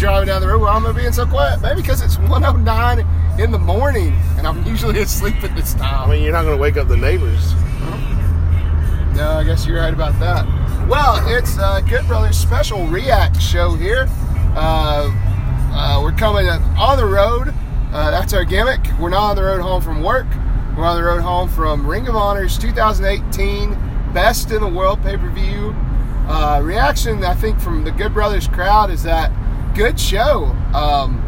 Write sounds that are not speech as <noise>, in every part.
driving down the road. Why am I being so quiet? Maybe because it's 109 in the morning, and I'm usually asleep at this time. I mean, you're not going to wake up the neighbors. No, I guess you're right about that. Well, it's a Good Brothers special react show here. Uh, uh, we're coming on the road. Uh, that's our gimmick. We're not on the road home from work. We're on the road home from Ring of Honor's 2018 Best in the World pay per view. Uh, reaction, I think, from the Good Brothers crowd is that good show. Um,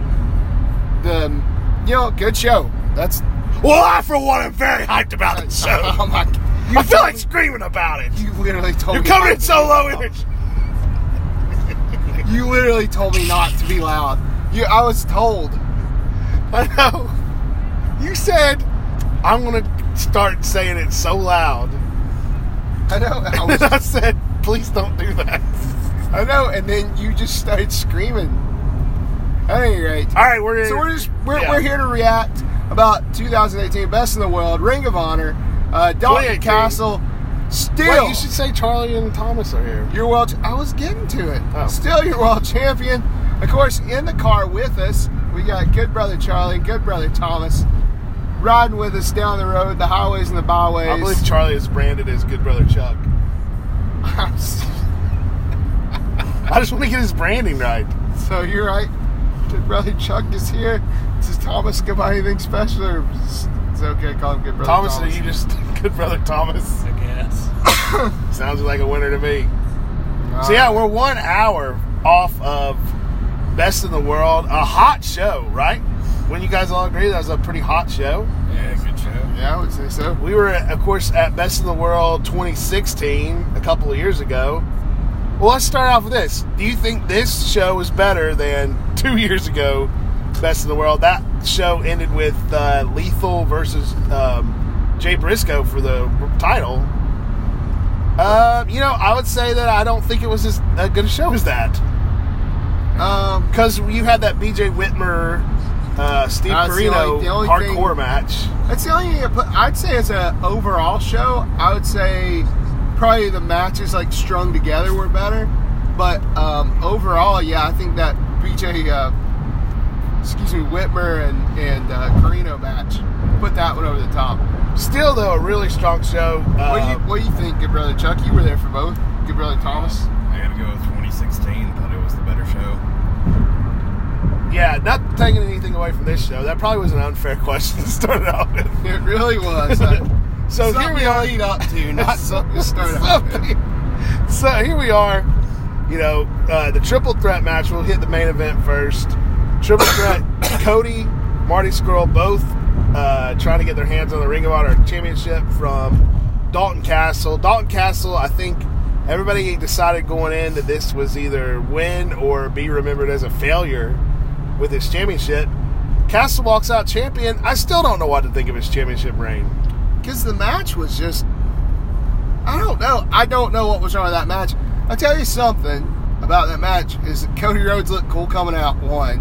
the you know, good show. That's Well, I, for one, am very hyped about the <laughs> show. oh my. I feel like screaming about it. you literally told You're me coming not in to so be low loud. You literally told me not to be loud. You, I was told. <laughs> I know. You said, I'm going to start saying it so loud. I know. I, <laughs> was, I said, please don't do that. I know. And then you just started screaming. At any rate, All right, we're so we're just we're, Yeah. we're here to react about 2018 Best in the World, Ring of Honor, uh, Dalton Castle. Still, Wait, you should say Charlie and Thomas are here. your world. I was getting to it. Oh. Still, your world champion. Of course, in the car with us, we got good brother Charlie, good brother Thomas, riding with us down the road, the highways and the byways. I believe Charlie is branded as good brother Chuck. <laughs> I just want to get his branding right. so you're right. Good brother Chuck is here. Does Thomas go by anything special, or is it okay to call him good brother Thomas, Thomas? are you just <laughs> good brother Thomas? I guess. <coughs> Sounds like a winner to me. Uh, So yeah, we're one hour off of Best in the World, a hot show, right? When you guys all agree that was a pretty hot show. Yeah, good show. yeah, I would say so. We were, of course, at Best in the World 2016 a couple of years ago. Well, let's start off with this. Do you think this show is better than two years ago, Best in the World? That show ended with uh, Lethal versus um, Jay Briscoe for the title. Uh, you know, I would say that I don't think it was as a good a show as that Um, because you had that B.J. Whitmer, uh, Steve That's the only- the only hardcore thing- match. that's the only thing. I put, I'd say as an overall show, I would say probably the matches like strung together were better. But um, overall, yeah, I think that BJ, uh, excuse me, Whitmer and and uh, Corino match put that one over the top. Still, though, a really strong show. Uh, what do you What do you think, good brother Chuck? You were there for both. Good brother Thomas. I gotta go with 2016. Thought it was the better show. Yeah, not taking anything away from this show. That probably was an unfair <laughs> question to start out with. It really was. So something here we are. lead up to, not something to start out. So here we are. You know, uh, the triple threat match. We'll hit the main event first. Triple <coughs> threat. Cody, Marty Scurll, both uh, trying to get their hands on the Ring of Honor Championship from Dalton Castle. Dalton Castle, I think everybody decided going in that this was either win or be remembered as a failure with his championship. Castle walks out champion. I still don't know what to think of his championship reign. Because the match was just I don't know. I don't know what was wrong with that match. I'll tell you something about that match is that Cody Rhodes looked cool coming out one.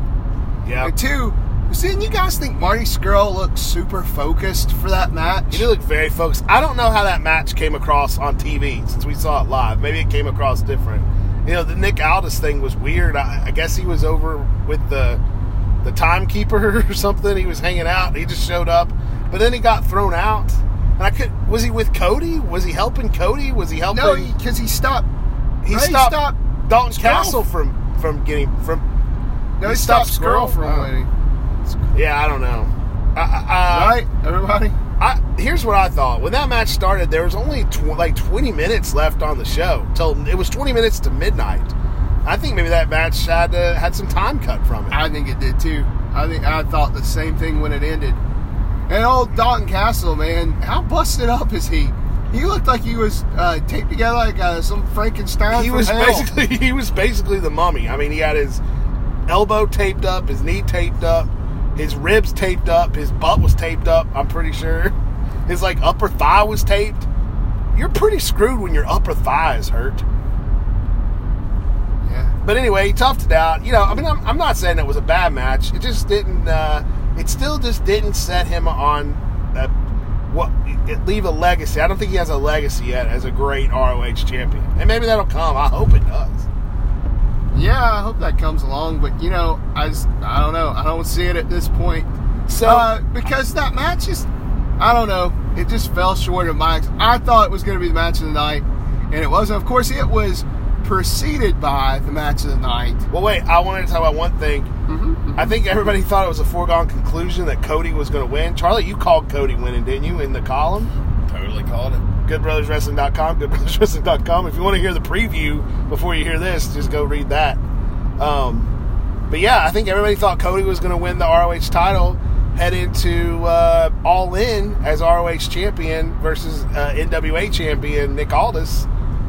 Yeah. And two, didn't you guys think Marty Scurll looked super focused for that match? He did look very focused. I don't know how that match came across on TV since we saw it live. Maybe it came across different. You know, the Nick Aldis thing was weird. I, I guess he was over with the the timekeeper <laughs> or something. He was hanging out. He just showed up, but then he got thrown out. And I could. Was he with Cody? Was he helping Cody? Was he helping? no, because he, stopped. he no, he stopped, stopped Dalton. Castle from from getting from. No, He he stopped stopped from Oh. winning. Yeah, I don't know. I, I- right, everybody. I, here's what I thought. When that match started, there was only tw- like 20 minutes left on the show. Till it was 20 minutes to midnight. I think maybe that match had uh, had some time cut from it. I think it did too. I think I thought the same thing when it ended. And old Dalton Castle, man, how busted up is he? He looked like he was uh, taped together like uh, some Frankenstein. he was hell. basically <laughs> he was basically the mummy. I mean, he had his elbow taped up, his knee taped up, his ribs taped up, his butt was taped up. I'm pretty sure <laughs> his like upper thigh was taped. You're pretty screwed when your upper thigh is hurt. Yeah. But anyway, he toughed it out. You know, I mean, I'm, I'm not saying it was a bad match. It just didn't. Uh, it still just didn't set him on a what it leave a legacy. I don't think he has a legacy yet as a great ROH champion, and maybe that'll come. I hope it does. Yeah, I hope that comes along, but you know, I just, I don't know. I don't see it at this point. So Uh, because that match is, I don't know, it just fell short of my. I thought it was going to be the match of the night, and it wasn't. Of course, it was preceded by the match of the night. well, wait. I wanted to talk about one thing. Mm-hmm. I think everybody thought it was a foregone conclusion that Cody was going to win. Charlie, you called Cody winning, didn't you, in the column? Totally called it. goodbrotherswrestling.com, goodbrotherswrestling.com. If you want to hear the preview before you hear this, just go read that. Um, but yeah, I think everybody thought Cody was going to win the ROH title, head into uh, All In as ROH champion versus uh, NWA champion Nick Aldis.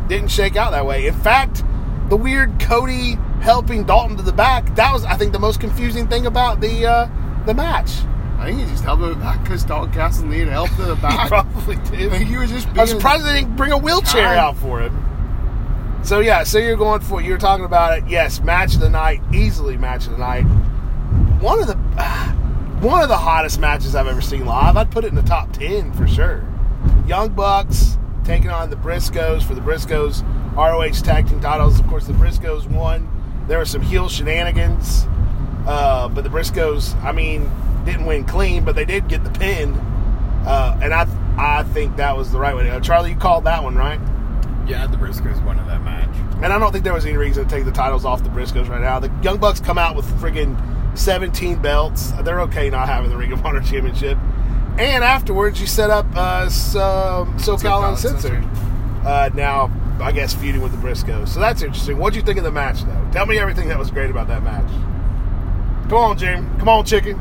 Didn't shake out that way. In fact, the weird Cody helping Dalton to the back, that was, I think, the most confusing thing about the, uh, the match. I think he just helped him back because Dalton Castle needed help to the <laughs> He back. probably I did. think he was just. I was surprised they didn't bring a wheelchair God. out for him. So yeah, so you're going for you're talking about it. Yes, match of the night, easily match of the night. One of the <sighs> one of the hottest matches I've ever seen live. I'd put it in the top ten for sure. Young Bucks taking on the Briscoes for the Briscoes ROH tag team titles. Of course, the Briscoes won. There were some heel shenanigans, uh, but the Briscoes, I mean, didn't win clean, but they did get the pin. Uh, and I, I think that was the right way to go. Charlie, you called that one right, Yeah, the Briscoes won in that match. and I don't think there was any reason to take the titles off the Briscoes right now. The Young Bucks come out with friggin' 17 belts. They're okay not having the Ring of Honor <laughs> Championship. And afterwards, you set up uh, some SoCal Uncensored. Uh, now, I guess feuding with the Briscoes. So that's interesting. What'd you think of the match, though? Tell me everything that was great about that match. Come on, Jim. Come on, chicken.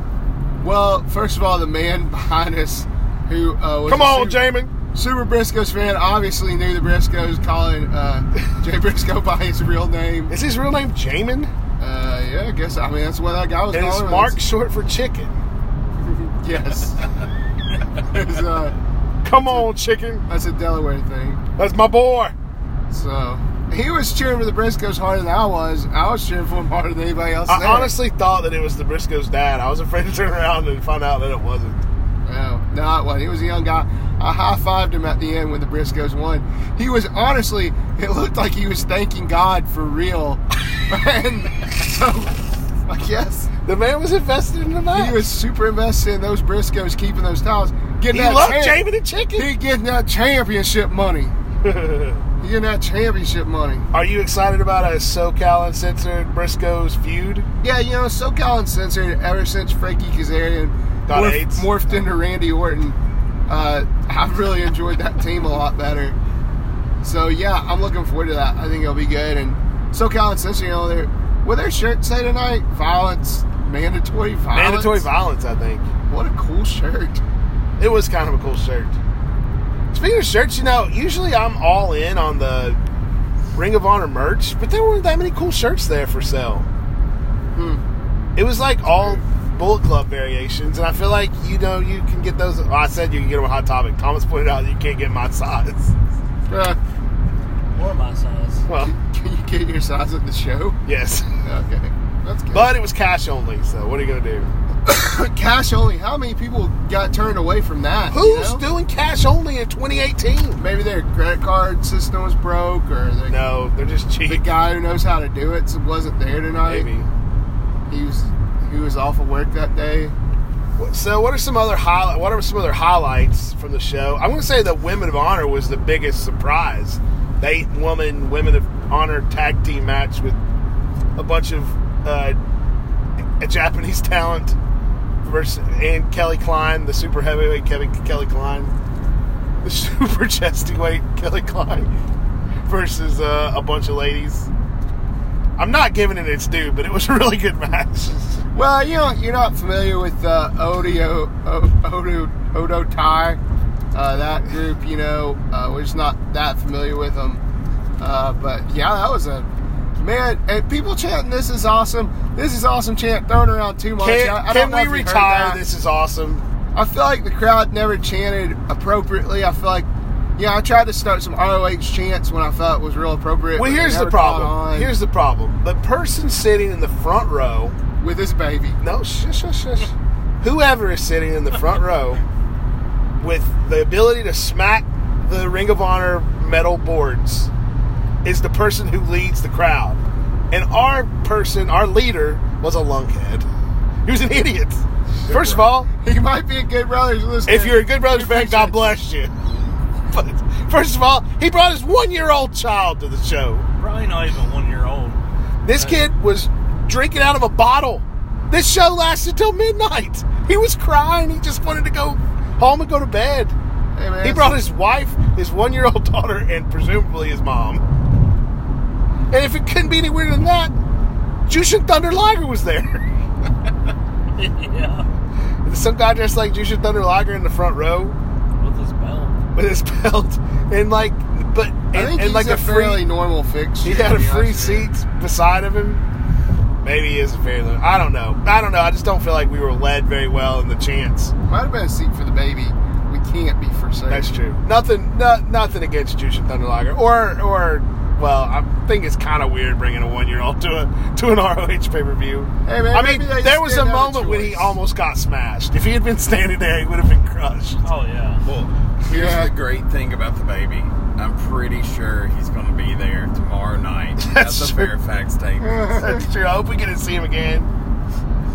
Well, first of all, the man <laughs> behind us, who uh, was Come on, super, Jamin. super Briscoes fan, obviously knew the Briscoes, calling uh, <laughs> Jay Briscoe by his real name. Is his real name Jamin? Uh, yeah, I guess. I mean, that's what that guy was And calling. him. Mark short for chicken? <laughs> Yes. Uh, Come on, chicken. that's a Delaware thing. That's my boy. So he was cheering for the Briscoes harder than I was. I was cheering for him harder than anybody else. I there. honestly thought that it was the Briscoes' dad. I was afraid to turn around and find out that it wasn't. No, no, it wasn't. He was a young guy. I high fived him at the end when the Briscoes won. He was honestly, it looked like he was thanking God for real. <laughs> and so, I guess The man was invested in the match. he was super invested in those Briscoes keeping those titles. Getting He that loved champ- Jamin and chicken. He getting that championship money. <laughs> He getting that championship money. Are you excited about a SoCal Uncensored Briscoes feud? Yeah, you know, SoCal Uncensored, ever since Frankie Kazarian morphed, morphed into Randy Orton, uh, I've really enjoyed that team a lot better. So, yeah, I'm looking forward to that. I think it'll be good. And SoCal Uncensored, you know, they're, what their shirt say tonight? Violence, mandatory violence. Mandatory violence, I think. What a cool shirt. It was kind of a cool shirt. Speaking of shirts, you know, usually I'm all in on the Ring of Honor merch, but there weren't that many cool shirts there for sale. Hmm. It was like all Bullet Club variations, and I feel like you know you can get those. Well, I said you can get them on Hot Topic. Thomas pointed out you can't get my size. Uh, <laughs> Or my size. Well, <laughs> can you get your size at the show? yes, <laughs> Okay. That's good. but it was cash only. So what are you gonna do? <coughs> cash only. How many people got turned away from that? you Who's know? doing cash only in 2018? Maybe their credit card system was broke, or the, No, they're just the guy who knows how to do it wasn't there tonight. Maybe. He was he was off of work that day. So, what are some other highlight? What are some other highlights from the show? I'm going to say that Women of Honor was the biggest surprise. The eight woman Women of Honor tag team match with a bunch of uh, a Japanese <laughs> talent versus and Kelly Klein, the super heavyweight Kevin Kelly Klein, the <laughs> super chesty weight Kelly Klein versus uh, a bunch of ladies. I'm not giving it its due, but it was a really good match. <laughs> Well, you know, you're not familiar with uh, Odo Odo Tai, uh, that group. You know, uh, we're just not that familiar with them. Uh, but yeah, that was a man. And people chanting, "This is awesome! This is awesome!" Chant thrown around too much. Can, I, I can we if you heard retire? This is awesome. I feel like the crowd never chanted appropriately. I feel like, yeah, I tried to start some ROH chants when I felt it was real appropriate. Well, here's the problem. Here's the problem. The person sitting in the front row, with his baby. no, shush, shush, shush. Whoever is sitting in the front <laughs> row with the ability to smack the Ring of Honor metal boards is the person who leads the crowd. And our person, our leader, was a lunkhead. He was an <laughs> idiot. First of all, He might be a good brothers listener. if you're a good Brothers fan, God bless you. <laughs> But first of all, he brought his one year old child to the show. Probably not even one year old. This uh, kid was drinking out of a bottle. This show lasted till midnight. He was crying. He just wanted to go home and go to bed. Hey, man, He brought his wife, his one year old <laughs> daughter, and presumably his mom. And if it couldn't be any weirder than that, Jushin Thunder Liger was there. <laughs> yeah. Some guy dressed like Jushin Thunder Liger in the front row With his belt. with his <laughs> belt, and like, but and, I think and he's like a, a free, fairly normal fix. he had a free seat beside of him. Maybe he is a fairly. I don't know. I don't know. I just don't feel like we were led very well in the chance. Might have been a seat for the baby. We can't be for sale. That's true. Nothing. No, nothing against Jushin Thunder Liger, or or. Well, I think it's kind of weird bringing a one-year-old to a to an ROH pay-per-view. Hey, man, I mean, they there was a didn't have a moment when he almost got smashed. If he had been standing there, he would have been crushed. Oh yeah. Well, here's Yeah. the great thing about the baby. I'm pretty sure he's going to be there tomorrow night <laughs> at That's the true. Fairfax table. <laughs> That's true. I hope we get to see him again.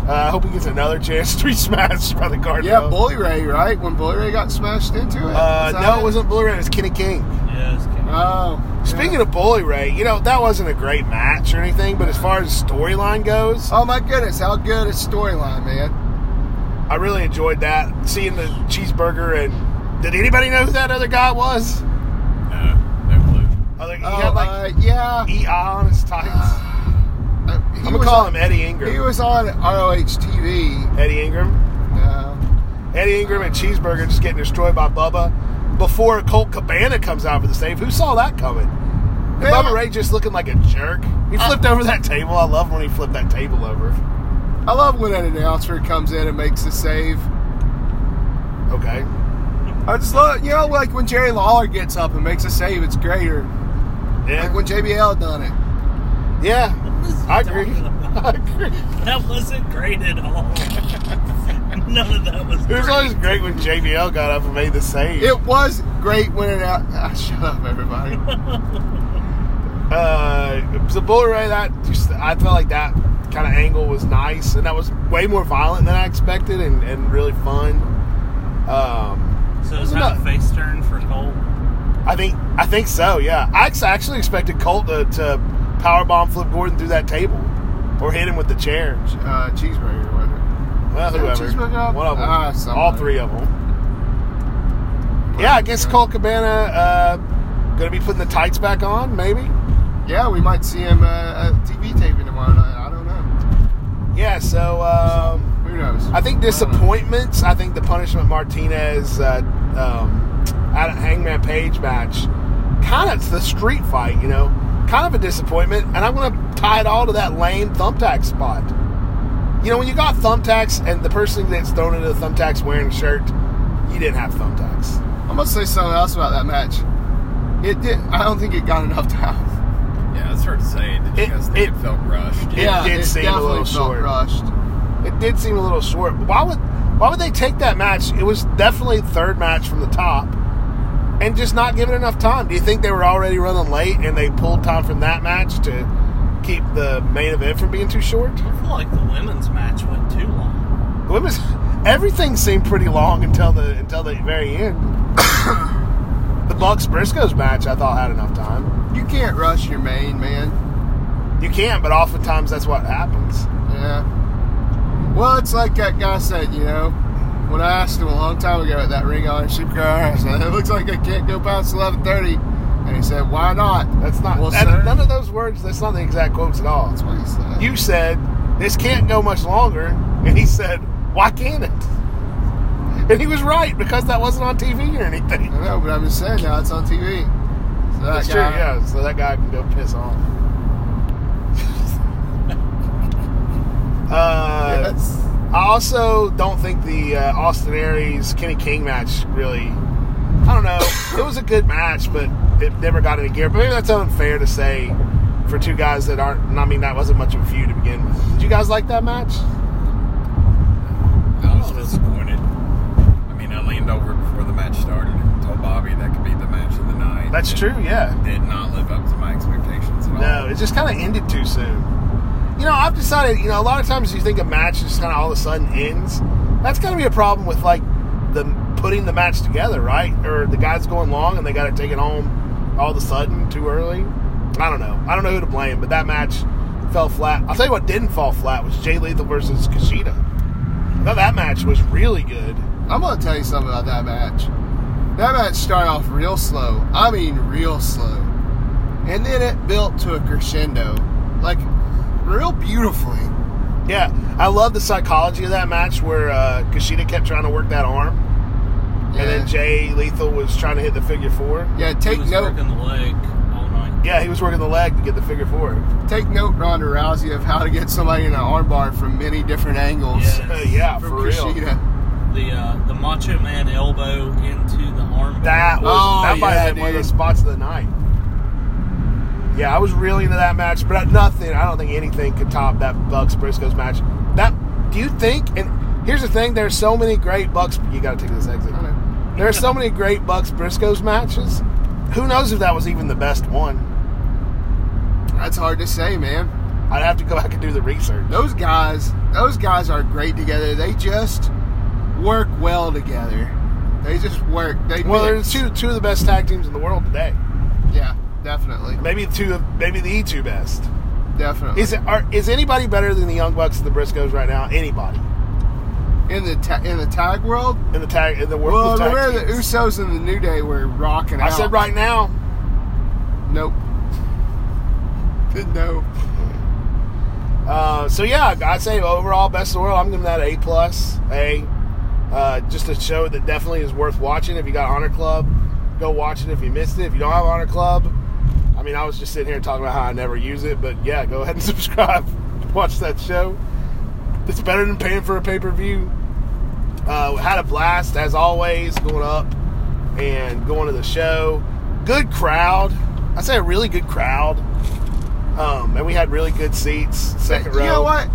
Uh, I hope he gets another chance to be <laughs> smashed by the Cardinal. Yeah, Bully Ray, right? When Bully Ray got smashed into it. Uh, Was that no, it wasn't Bully Ray. It was Kenny King. Yeah, it's kind Oh. Speaking yeah. of Bully Ray, you know that wasn't a great match or anything, but as far as storyline goes, Oh my goodness, how good is storyline, man? I really enjoyed that. Seeing the cheeseburger and did anybody know who that other guy was? No, no clue. Other, he Oh, had like uh, yeah. EI on his tights. Uh, I'm gonna call on- him Eddie Ingram. He was on ROH TV. Eddie Ingram. Uh, Eddie Ingram and Cheeseburger just getting destroyed by Bubba before Colt Cabana comes out for the save. Who saw that coming? And Yeah. Bubba Ray just looking like a jerk. He uh. flipped over that table. I love when he flipped that table over. I love when an announcer comes in and makes a save. Okay. I just love, you know, like when Jerry Lawler gets up and makes a save, it's greater. Yeah. Like when JBL done it. yeah. What is he I agree. <laughs> I agree. That wasn't great at all. <laughs> None of that was It was great. always great when JBL got up and made the save. It was great when it out. Ah, shut up, everybody. <laughs> uh, so Bully Ray, that just I felt like that kind of angle was nice, and that was way more violent than I expected, and, and really fun. Um, so is Wasn't that a face turn for Colt? I think I think so. Yeah, I actually expected Colt to, to power bomb Flip Gordon through that table, or hit him with the chair. Uh, cheeseburger, wasn't it? Well, Yeah, whoever, one of them, Ah, all three of them. Yeah, I guess Colt Cabana uh, going to be putting the tights back on, maybe. Yeah, we might see him uh, at TV taping tomorrow night. I don't know. Yeah, so um, Who knows? I think disappointments. I think the punishment Martinez uh, um, Hangman Page match, kind of the street fight, you know, kind of a disappointment. And I'm going to tie it all to that lame thumbtack spot. You know, when you got thumbtacks and the person that's thrown into the thumbtacks wearing a shirt, you didn't have thumbtacks. I'm gonna say something else about that match. It did. I don't think it got enough <laughs> time. Yeah, it's hard to say. Did you It- guys think it- it, felt rushed? It yeah, did it seem a definitely little felt short. rushed. It did seem a little short. Why would why would they take that match? It was definitely third match from the top, and just not give it enough time. Do you think they were already running late and they pulled time from that match to keep the main event from being too short? I feel like the women's match went too long. The women's everything seemed pretty long until the until the very end. <coughs> the Bucks Briscoes match I thought had enough time. You can't rush your main man. You can't, but oftentimes that's what happens. Yeah. Well, it's like that guy said. You know, when I asked him a long time ago at that ring on Supercar, I said, "It looks like I can't go past 11:30," and he said, "Why not?" That's not Well, sir. none of those words. That's not the exact quotes at all. That's what he said. you said this can't go much longer and he said why can't it and he was right because that wasn't on tv or anything I know, but I'm just saying now it's on TV. So that that's guy- true yeah so that guy can go piss off <laughs> uh, Yes. i also don't think the uh, austin aries kenny king match really i don't know it was a good match but it never got any gear but maybe that's unfair to say for two guys that aren't i mean that wasn't much of a feud to begin with did you guys like that match I was disappointed. I mean, I leaned over before the match started and told Bobby that could be the match of the night. That's true, yeah. Did not live up to my expectations at all. No, it just kind of ended too soon. You know, I've decided. You know, a lot of times you think a match just kind of all of a sudden ends. That's going to be a problem with like the putting the match together, right? Or the guys going long and they got to take it home all of a sudden too early. I don't know. I don't know who to blame, but that match fell flat. I'll tell you what didn't fall flat was Jay Lethal versus Kushida. Now that match was really good. I'm gonna tell you something about that match. That match started off real slow. I mean, real slow, and then it built to a crescendo, like real beautifully. Yeah, I love the psychology of that match where uh, Kushida kept trying to work that arm, Yeah. and then Jay Lethal was trying to hit the figure four. Yeah, He take was note. working the leg all night. Yeah, he was working the leg to get the figure four. Take note, Ronda Rousey, of how to get somebody in an armbar from many different angles. Yeah. <laughs> yeah, From for real. The uh, the Macho Man elbow into the arm. That was Oh, that might yeah, have been one of the spots of the night. Yeah, I was really into that match, but nothing. I don't think anything could top that Bucks Briscoes match. That do you think? And here's the thing: there's so many great Bucks. You got to take this exit. There are so many great Bucks Briscoes matches. Who knows if that was even the best one? That's hard to say, man. I'd have to go back and do the research. Those guys, those guys are great together. They just work well together. They just work. They Well, mix. there's two two of the best tag teams in the world today. Yeah, definitely, Maybe two of maybe the two best. definitely. Is it are, is anybody better than the Young Bucks and the Briscoes right now? Anybody in the ta- in the tag world? in the tag in the world Well, of tag remember the? Usos and the New Day were rocking I out. said right now. Nope. <laughs> no. Uh, so yeah, I'd say overall best of the world. I'm giving that an A plus. A, uh, just a show that definitely is worth watching. If you got Honor Club, go watch it. If you missed it, if you don't have Honor Club, I mean, I was just sitting here talking about how I never use it, but yeah, go ahead and <laughs> subscribe. Watch that show. It's better than paying for a pay per view. Uh, had a blast as always going up and going to the show. Good crowd. I say a really good crowd. Um, and we had really good seats, second row. you know what?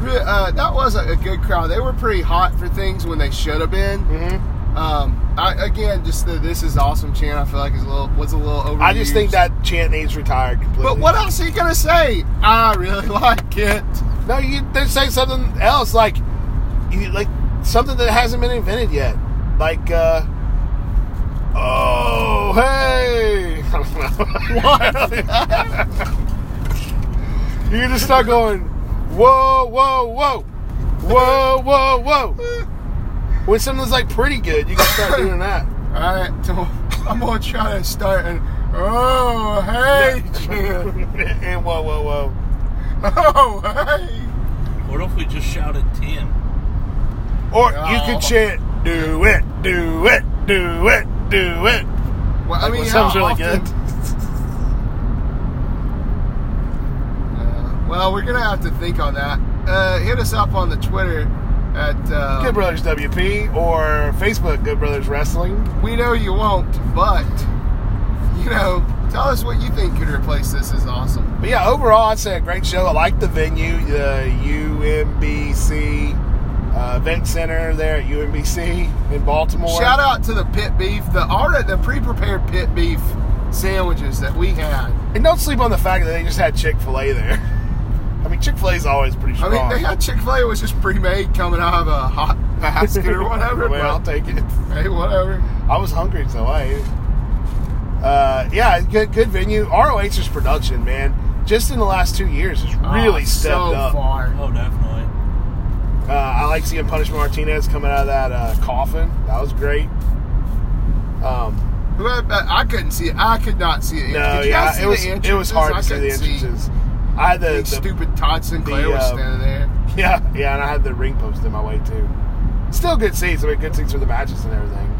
Uh, that was a, good crowd. They were pretty hot for things when they should have been. hmm Um, I, again, just the "This is awesome" chant. I feel like is a little was a little overused. I just think that chant needs retired completely. But what else are you gonna say? I really <laughs> like it. No, you they say something else like, you, like something that hasn't been invented yet, like, uh, oh hey, <laughs> what? <laughs> you can just start going, whoa, whoa, whoa, whoa, whoa, whoa. When something's like pretty good, you can start doing that. <laughs> All right, so I'm gonna try to start and oh hey and whoa, whoa, whoa. Oh hey. What if we just shouted ten? Or you could chant, do it, do it, do it, do it. Well, I Like mean, how really often- good. <laughs> Uh, well, we're gonna have to think on that. Uh, hit us up on the Twitter at uh, Good Brothers WP or Facebook Good Brothers Wrestling. We know you won't, but you know, tell us what you think could replace this. Is awesome. But yeah, overall, I'd say a great show. I like the venue, the UMBC uh, Event Center there at UMBC in Baltimore. Shout out to the pit beef, the already the pre-prepared pit beef sandwiches that we had. And don't sleep on the fact that they just had Chick fil A there. <laughs> I mean, Chick fil A is always pretty strong. I mean, they had Chick Fil A was just pre-made coming out of a hot <laughs> basket or whatever. well, I'll take it. hey, whatever. I was hungry, so I ate. Uh, yeah, good good venue. ROH's production, man, just in the last two years has really Oh, stepped so up. far. Oh, definitely. Uh, I like seeing Punish Martinez coming out of that uh, coffin. That was great. Um, Who had- I couldn't see it. I could not see it. no, Did you guys yeah, see it was it was hard I to see the entrances. I had the, the stupid Todd Sinclair the, was uh, standing there. <laughs> yeah yeah, and I had the ring post in my way too. Still good seats. I mean, good seats for the matches and everything.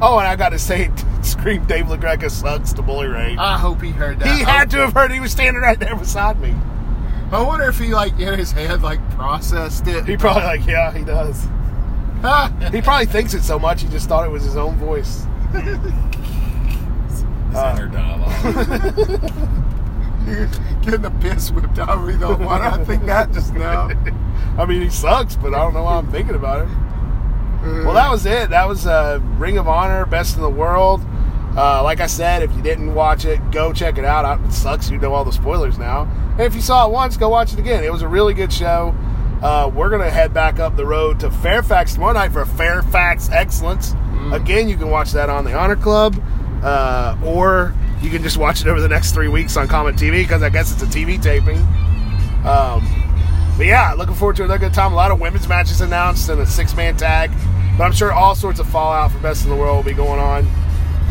Oh, and I got to say, <laughs> scream Dave LaGreca sucks to Bully Ray. I hope he heard that. he had to have heard. He was standing right there beside me. I wonder if he like in his head like processed it. He probably like, yeah, he does. <laughs> He probably thinks it so much he just thought it was his own voice. His Uh, inner <laughs> dialogue. Getting the piss whipped out of me though. Why do I think that just now? <laughs> I mean, he sucks, but I don't know why I'm thinking about him. Well, that was it. That was uh, Ring of Honor, Best in the World. Uh, like I said, if you didn't watch it, go check it out. It sucks you know all the spoilers now. And if you saw it once, go watch it again. It was a really good show. Uh, we're going to head back up the road to Fairfax tomorrow night for Fairfax Excellence. Again, you can watch that on the Honor Club, uh, or you can just watch it over the next three weeks on Comet TV because I guess it's a TV taping. Um, but yeah, looking forward to another good time. A lot of women's matches announced and a six man tag. But I'm sure all sorts of fallout for Best in the World will be going on.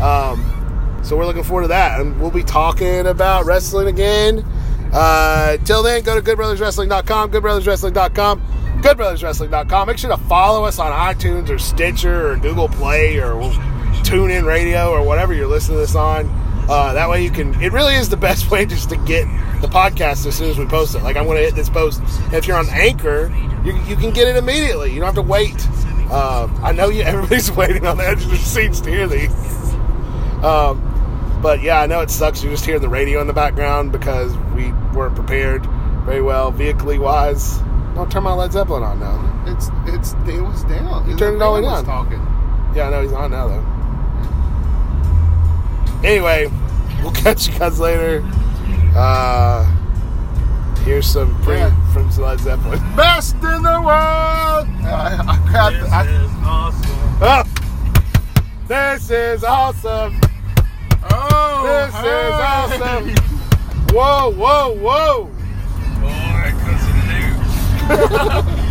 Um, so we're looking forward to that. And we'll be talking about wrestling again. Uh, till then, go to goodbrotherswrestling.com, goodbrotherswrestling.com, goodbrotherswrestling.com. Make sure to follow us on iTunes or Stitcher or Google Play or TuneIn Radio or whatever you're listening to this on. Uh, that way you can, it really is the best <laughs> way just to get the podcast as soon as we post it. Like I'm going to hit this post. If you're on Anchor, you, you can get it immediately. You don't have to wait. Uh, I know you, <laughs> everybody's waiting on the edge of their seats to hear these. Um, but yeah, I know it sucks. You're just hear the radio in the background because we weren't prepared very well, vehicle wise. Don't turn my Led Zeppelin on now. It's it's it was down. You turned it all the way was down. Talking. Yeah, I know he's on now though. Anyway, we'll <laughs> catch you guys later. Uh, here's some pre Yeah. from Led Zeppelin. <laughs> Best in the world. I, I grabbed. This I, is awesome. Oh, this is awesome. Oh, This is awesome. Whoa, whoa, whoa. Boy, news. <laughs>